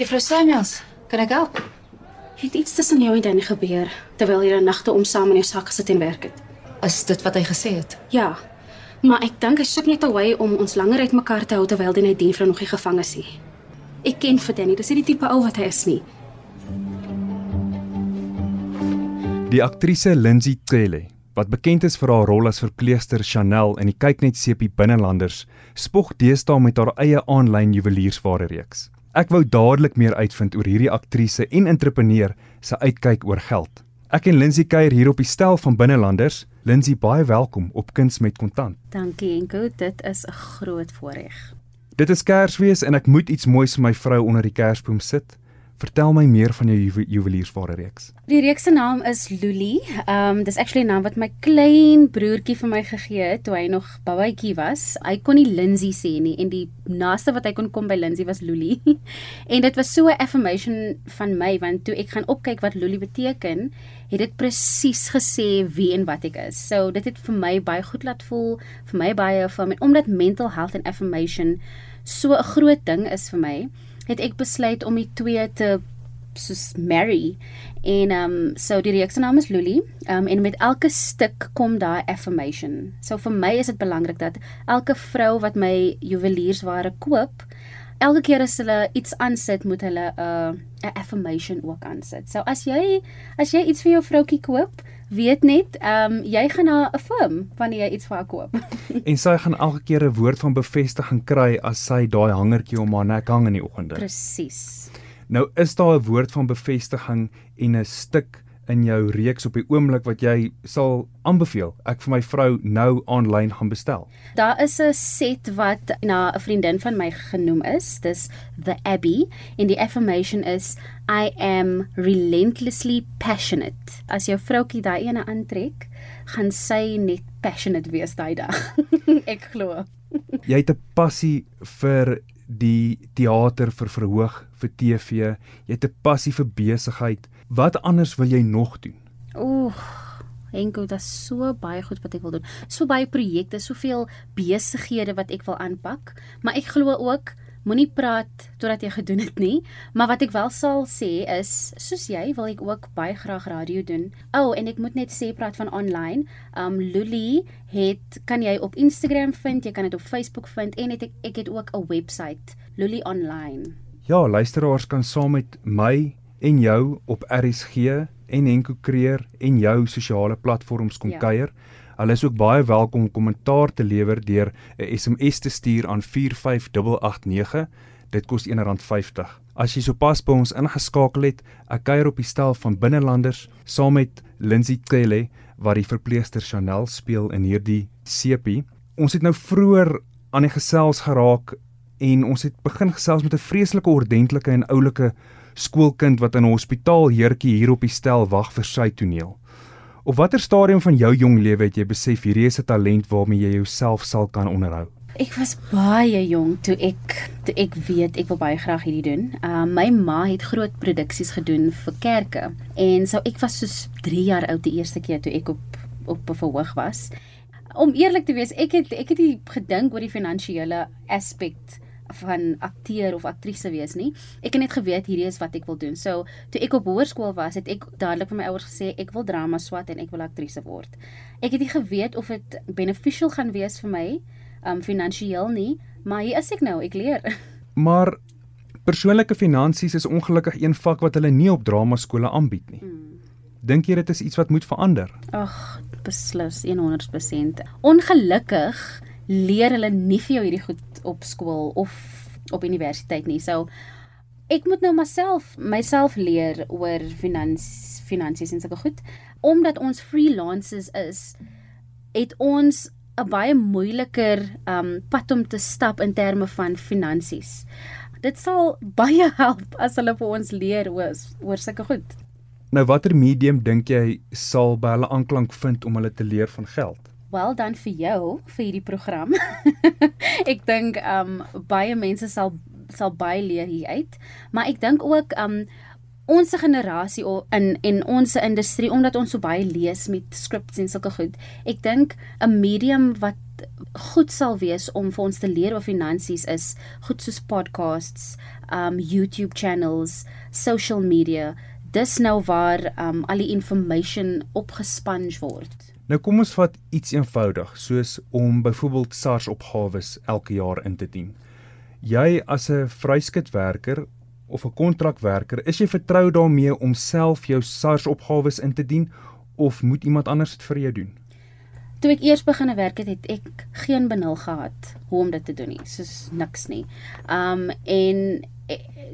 Juffrou Samuels, kan ek help? Het iets tussen jou en Danny gebeur terwyl julle nagte om saam in jou sak gesit en werk het? Is dit wat hy gesê het? Ja. Maar ek dink hy soek net 'n wy om ons langer uitmekaar te hou terwyl die diensvrou nog nie gevang is nie. Ek ken vir Danny, dis nie die tipe ou wat hy is nie. Die aktrise Lindsay Tele, wat bekend is vir haar rol as verpleegster Chanel in die Kyknet sepie Binnelanders, spog deesdae met haar eie aanlyn juweliersware reeks. Ek wou dadelik meer uitvind oor hierdie aktrise en entrepreneur se uitkyk oor geld. Ek en Lindsay kuier hier op die stel van Binnelanders. Lindsay, baie welkom op Kuns met Kontant. Dankie Enko, dit is 'n groot voorreg. Dit is Kersfees en ek moet iets moois vir my vrou onder die kersboom sit. Vertel my meer van jou juwe juweliersware reeks. Die reeks se naam is Luli. Um dis actually 'n naam wat my klein broertjie vir my gegee het toe hy nog babatjie was. Hy kon nie Lindsay sê nie en die naaste wat hy kon kom by Lindsay was Luli. en dit was so 'n affirmation van my want toe ek gaan opkyk wat Luli beteken, het dit presies gesê wie en wat ek is. So dit het vir my baie goed laat voel, vir my baie van omdat mental health and affirmation so 'n groot ding is vir my het ek besluit om die twee te soos marry en ehm um, so die reeks se naam is Luli ehm um, en met elke stuk kom daar affirmation. So vir my is dit belangrik dat elke vrou wat my juweliersware koop elke keer as hulle iets aansit moet hulle 'n uh, 'n affirmation ook aansit. So as jy as jy iets vir jou vroutjie koop, weet net, ehm um, jy gaan haar affirm wanneer jy iets vir haar koop. en sy gaan elke keer 'n woord van bevestiging kry as sy daai hangertjie om haar nek hang in die oggende. Presies. Nou is daar 'n woord van bevestiging en 'n stuk in jou reeks op die oomblik wat jy sal aanbeveel ek vir my vrou nou aanlyn gaan bestel. Daar is 'n set wat na 'n vriendin van my genoem is. Dis The Abbey en die affirmation is I am relentlessly passionate. As jou vroutjie daai ene aantrek, gaan sy net passionate wees daai dag. ek glo. jy het 'n passie vir die teater vir verhoog vir TV. Jy het 'n passie vir besigheid. Wat anders wil jy nog doen? Ooh, Henko, is so baie goed wat ek wil doen. So baie projekte, soveel besighede wat ek wil aanpak, maar ek glo ook moenie praat totdat jy gedoen het nie, maar wat ek wel sal sê is, soos jy, wil ek ook baie graag radio doen. O, oh, en ek moet net sê praat van online. Um Luli het kan jy op Instagram vind, jy kan dit op Facebook vind en het ek ek het ook 'n webwerf, Luli Online. Ja, luisteraars kan saam met my en jou op RSG en Henko Kreer en jou sosiale platforms kom ja. kuier. Hulle is ook baie welkom om kommentaar te lewer deur 'n SMS te stuur aan 45889. Dit kos R1.50. As jy sopas by ons ingeskakel het, ek kuier op die stel van binnelanders saam met Lindsay Telle wat die verpleegster Chanel speel in hierdie sepie. Ons het nou vroeër aan die gesels geraak en ons het begin gesels met 'n vreeslike ordentlike en oulike skoolkind wat in 'n hospitaal heertjie hier op die stel wag vir sy toneel. Op watter stadium van jou jong lewe het jy besef hierdie is 'n talent waarmee jy jouself sal kan onderhou? Ek was baie jonk toe ek toe ek weet ek wil baie graag hierdie doen. Uh my ma het groot produksies gedoen vir kerke en so ek was so 3 jaar oud die eerste keer toe ek op op 'n verhoog was. Om eerlik te wees, ek het ek het nie gedink oor die finansiële aspek van akteur of aktrise wees nie. Ek het net geweet hierdie is wat ek wil doen. So, toe ek op hoërskool was, het ek dadelik vir my ouers gesê ek wil drama swat en ek wil aktrise word. Ek het nie geweet of dit beneficial gaan wees vir my um finansiëel nie, maar hier is ek nou, ek leer. Maar persoonlike finansies is ongelukkig een vak wat hulle nie op drama skole aanbied nie. Hmm. Dink jy dit is iets wat moet verander? Ag, beslis 100%. Ongelukkig leer hulle nie vir jou hierdie goed op skool of op universiteit nie. So ek moet nou myself myself leer oor finans finansies en sulke goed. Omdat ons freelancers is, het ons 'n baie moeiliker um pad om te stap in terme van finansies. Dit sal baie help as hulle vir ons leer oor oor sulke goed. Nou watter medium dink jy sal by hulle aanklank vind om hulle te leer van geld? Wel dan vir jou vir hierdie program. ek dink um baie mense sal sal baie leer hier uit, maar ek dink ook um ons generasie in en ons industrie omdat ons so baie lees met scripts en sulke goed. Ek dink 'n medium wat goed sal wees om vir ons te leer oor finansies is goed soos podcasts, um YouTube channels, social media. Dis nou waar um al die inligting opgesponge word. Nou kom ons vat iets eenvoudig soos om byvoorbeeld SARS opgawes elke jaar in te dien. Jy as 'n vryskutwerker of 'n kontrakwerker, is jy vertrou daarmee om self jou SARS opgawes in te dien of moet iemand anders dit vir jou doen? Toe ek eers begine werk het, het ek geen benul gehad hoe om dit te doen nie, soos niks nie. Um en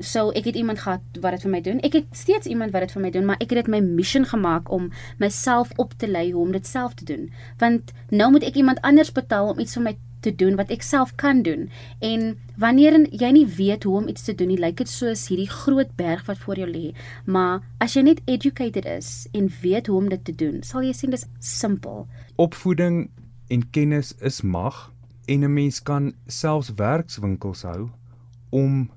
so ek het iemand gehad wat dit vir my doen. Ek het steeds iemand wat dit vir my doen, maar ek het dit my mission gemaak om myself op te lei hoe om dit self te doen. Want nou moet ek iemand anders betaal om iets vir my te doen wat ek self kan doen. En wanneer jy nie weet hoe om iets te doen nie, lyk dit soos hierdie groot berg wat voor jou lê. Maar as jy net educated is en weet hoe om dit te doen, sal jy sien dis simpel. Opvoeding en kennis is mag en 'n mens kan selfs werkswinkels hou om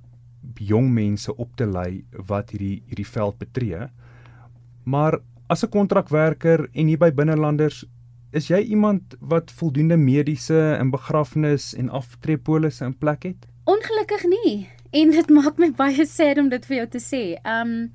jong mense op te lei wat hierdie hierdie veld betree. Maar as 'n kontrakwerker en hier by binnelanders Is jy iemand wat voldoende mediese en begrafnis en aftreepolisse in plek het? Ongelukkig nie. En dit maak my baie sad om dit vir jou te sê. Um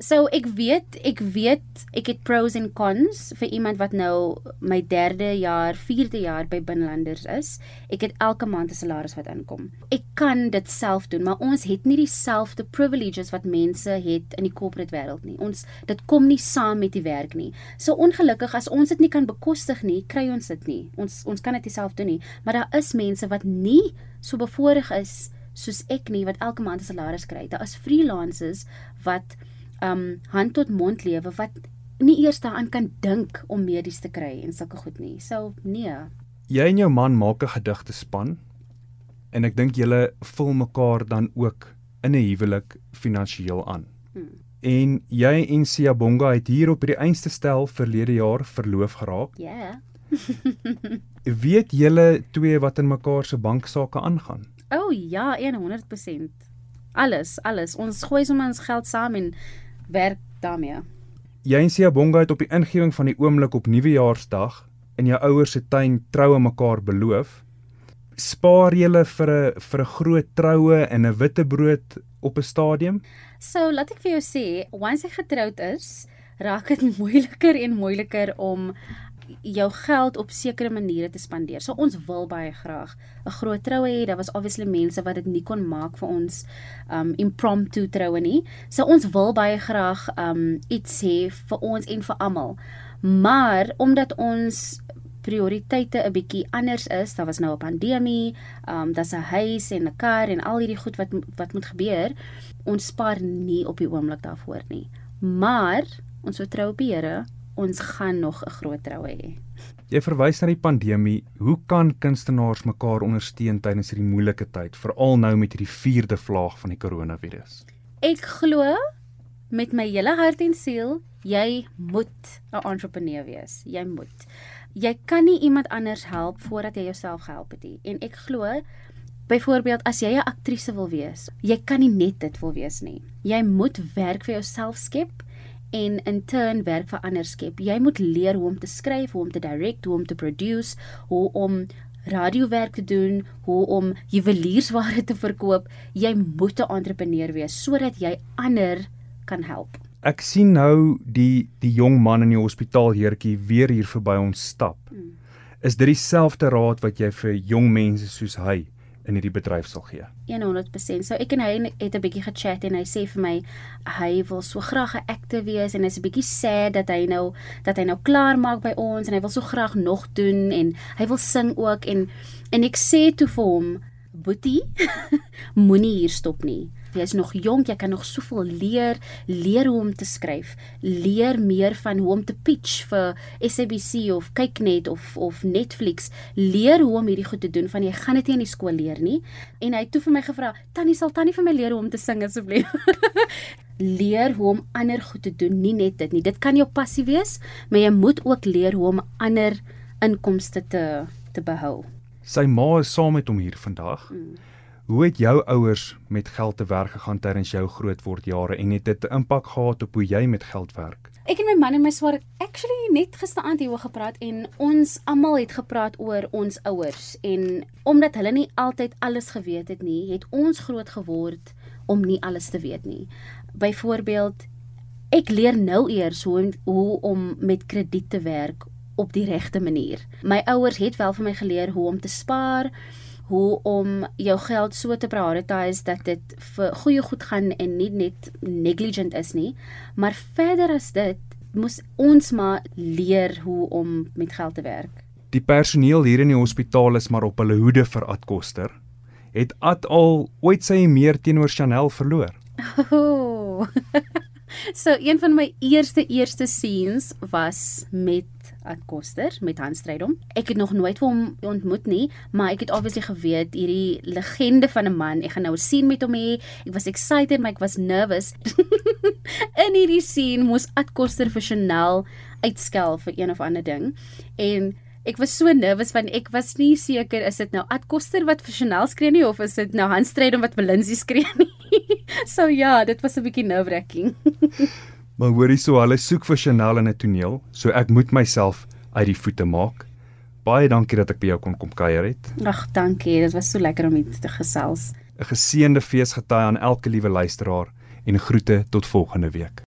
So ek weet, ek weet ek het pros en cons vir iemand wat nou my 3de jaar, 4de jaar by binnelanders is. Ek het elke maand 'n salaris wat inkom. Ek kan dit self doen, maar ons het nie dieselfde privileges wat mense het in die corporate wêreld nie. Ons dit kom nie saam met die werk nie. So ongelukkig as ons dit nie kan bekostig nie, kry ons dit nie. Ons ons kan dit self doen nie, maar daar is mense wat nie so bevoordeel is soos ek nie wat elke maand 'n salaris kry. Daar is freelancers wat um hand tot mond lewe wat nie eers daaraan kan dink om medies te kry en sulke goed nie. So nee. Jy en jou man maak 'n gedigte span en ek dink julle vul mekaar dan ook in 'n huwelik finansiëel aan. Hmm. En jy en Siyabonga het hier op hierdie einste stel verlede jaar verloof geraak. Ja. Yeah. Weet julle twee wat in mekaar se banksaake aangaan? O oh, ja, 100%. Alles, alles. Ons gooi sommer ons geld saam en werk daarmee. Jy en Siyabonga het op die ingewing van die oomblik op Nuwejaarsdag in jou ouers se tuin troue mekaar beloof. Spaar julle vir 'n vir 'n groot troue en 'n witbrood op 'n stadium? So, laat ek vir jou sê, once jy getroud is, raak dit moeiliker en moeiliker om jou geld op sekere maniere te spandeer. So ons wil baie graag 'n groot troue hê. Daar was obviously mense wat dit nie kon maak vir ons um impromptu troue nie. So ons wil baie graag um iets hê vir ons en vir almal. Maar omdat ons prioriteite 'n bietjie anders is, daar was nou 'n pandemie, um daar's 'n huis en 'n kar en al hierdie goed wat wat moet gebeur. Ons spaar nie op die oomblik daarvoor nie. Maar ons vertrou op die Here ons gaan nog 'n groot troue hê. Jy verwys na die pandemie. Hoe kan kunstenaars mekaar ondersteun tydens hierdie moeilike tyd, veral nou met hierdie vierde vlaag van die koronavirus? Ek glo met my hele hart en siel, jy moet 'n entrepreneur wees. Jy moet. Jy kan nie iemand anders help voordat jy jouself gehelp het nie. En ek glo Byvoorbeeld as jy 'n aktrise wil wees, jy kan nie net dit wil wees nie. Jy moet werk vir jouself skep en in turn werk vir ander skep. Jy moet leer hoe om te skryf, hoe om te direk, hoe om te produce, hoe om radiowerk te doen, hoe om juweliersware te verkoop. Jy moet 'n entrepreneur wees sodat jy ander kan help. Ek sien nou die die jong man in die hospitaal heertjie weer hier verby ons stap. Hmm. Is dit dieselfde raad wat jy vir jong mense soos hy in hierdie bedryf sal gee. 100%. So ek en hy het 'n bietjie gechat en hy sê vir my hy wil so graag 'n akteur wees en hy's 'n bietjie sad dat hy nou dat hy nou klaar maak by ons en hy wil so graag nog doen en hy wil sing ook en en ek sê toe vir hom Boetie, moenie hier stop nie. Jy is nog jonk, jy kan nog soveel leer, leer hoe om te skryf, leer meer van hoe om te pitch vir SABC of kyknet of of Netflix, leer hoe om hierdie goed te doen van jy gaan dit nie in die skool leer nie. En hy het toe vir my gevra, "Tannie, sal Tannie vir my leer hoe om te sing asseblief?" leer hoe om ander goed te doen, nie net dit nie. Dit kan jou passie wees, maar jy moet ook leer hoe om ander inkomste te te behou. Sy ma is saam met hom hier vandag. Mm. Hoe het jou ouers met geld te werk gegaan tydens jou grootword jare en het dit 'n impak gehad op hoe jy met geld werk? Ek en my man en my swaar het actually net gisteraand hieroor gepraat en ons almal het gepraat oor ons ouers en omdat hulle nie altyd alles geweet het nie, het ons groot geword om nie alles te weet nie. Byvoorbeeld, ek leer nou eers hoe hoe om met krediet te werk op die regte manier. My ouers het wel vir my geleer hoe om te spaar, hoe om jou geld so te prioritize dat dit vir goeie goed gaan en nie net negligent is nie. Maar verder as dit, moes ons maar leer hoe om met geld te werk. Die personeel hier in die hospitaal is maar op hulle hoede vir Ad Koster. Het Ad al ooit sy meer teenoor Chanel verloor? Oh. So een van my eerste eerste scenes was met Ad Koster met Hans Strydom. Ek het nog nooit vir hom ontmoet nie, maar ek het obviously geweet hierdie legende van 'n man. Ek gaan nou 'n scene met hom hê. Ek was excited, maar ek was nervous. In hierdie scene moes Ad Koster vir Chanel uitskel vir een of ander ding. En Ek was so nervous want ek was nie seker is dit nou Ad Koster wat vir Chanel skree nie of is dit nou Hans Strydom wat vir Lindsay skree nie. so ja, dit was 'n bietjie nerve-wracking. Maar hoorie so, hulle soek vir Chanel in 'n toneel, so ek moet myself uit die voete maak. Baie dankie dat ek by jou kon kom kuier het. Ag, dankie. Dit was so lekker om met te gesels. 'n Geseënde feesgety aan elke liewe luisteraar en groete tot volgende week.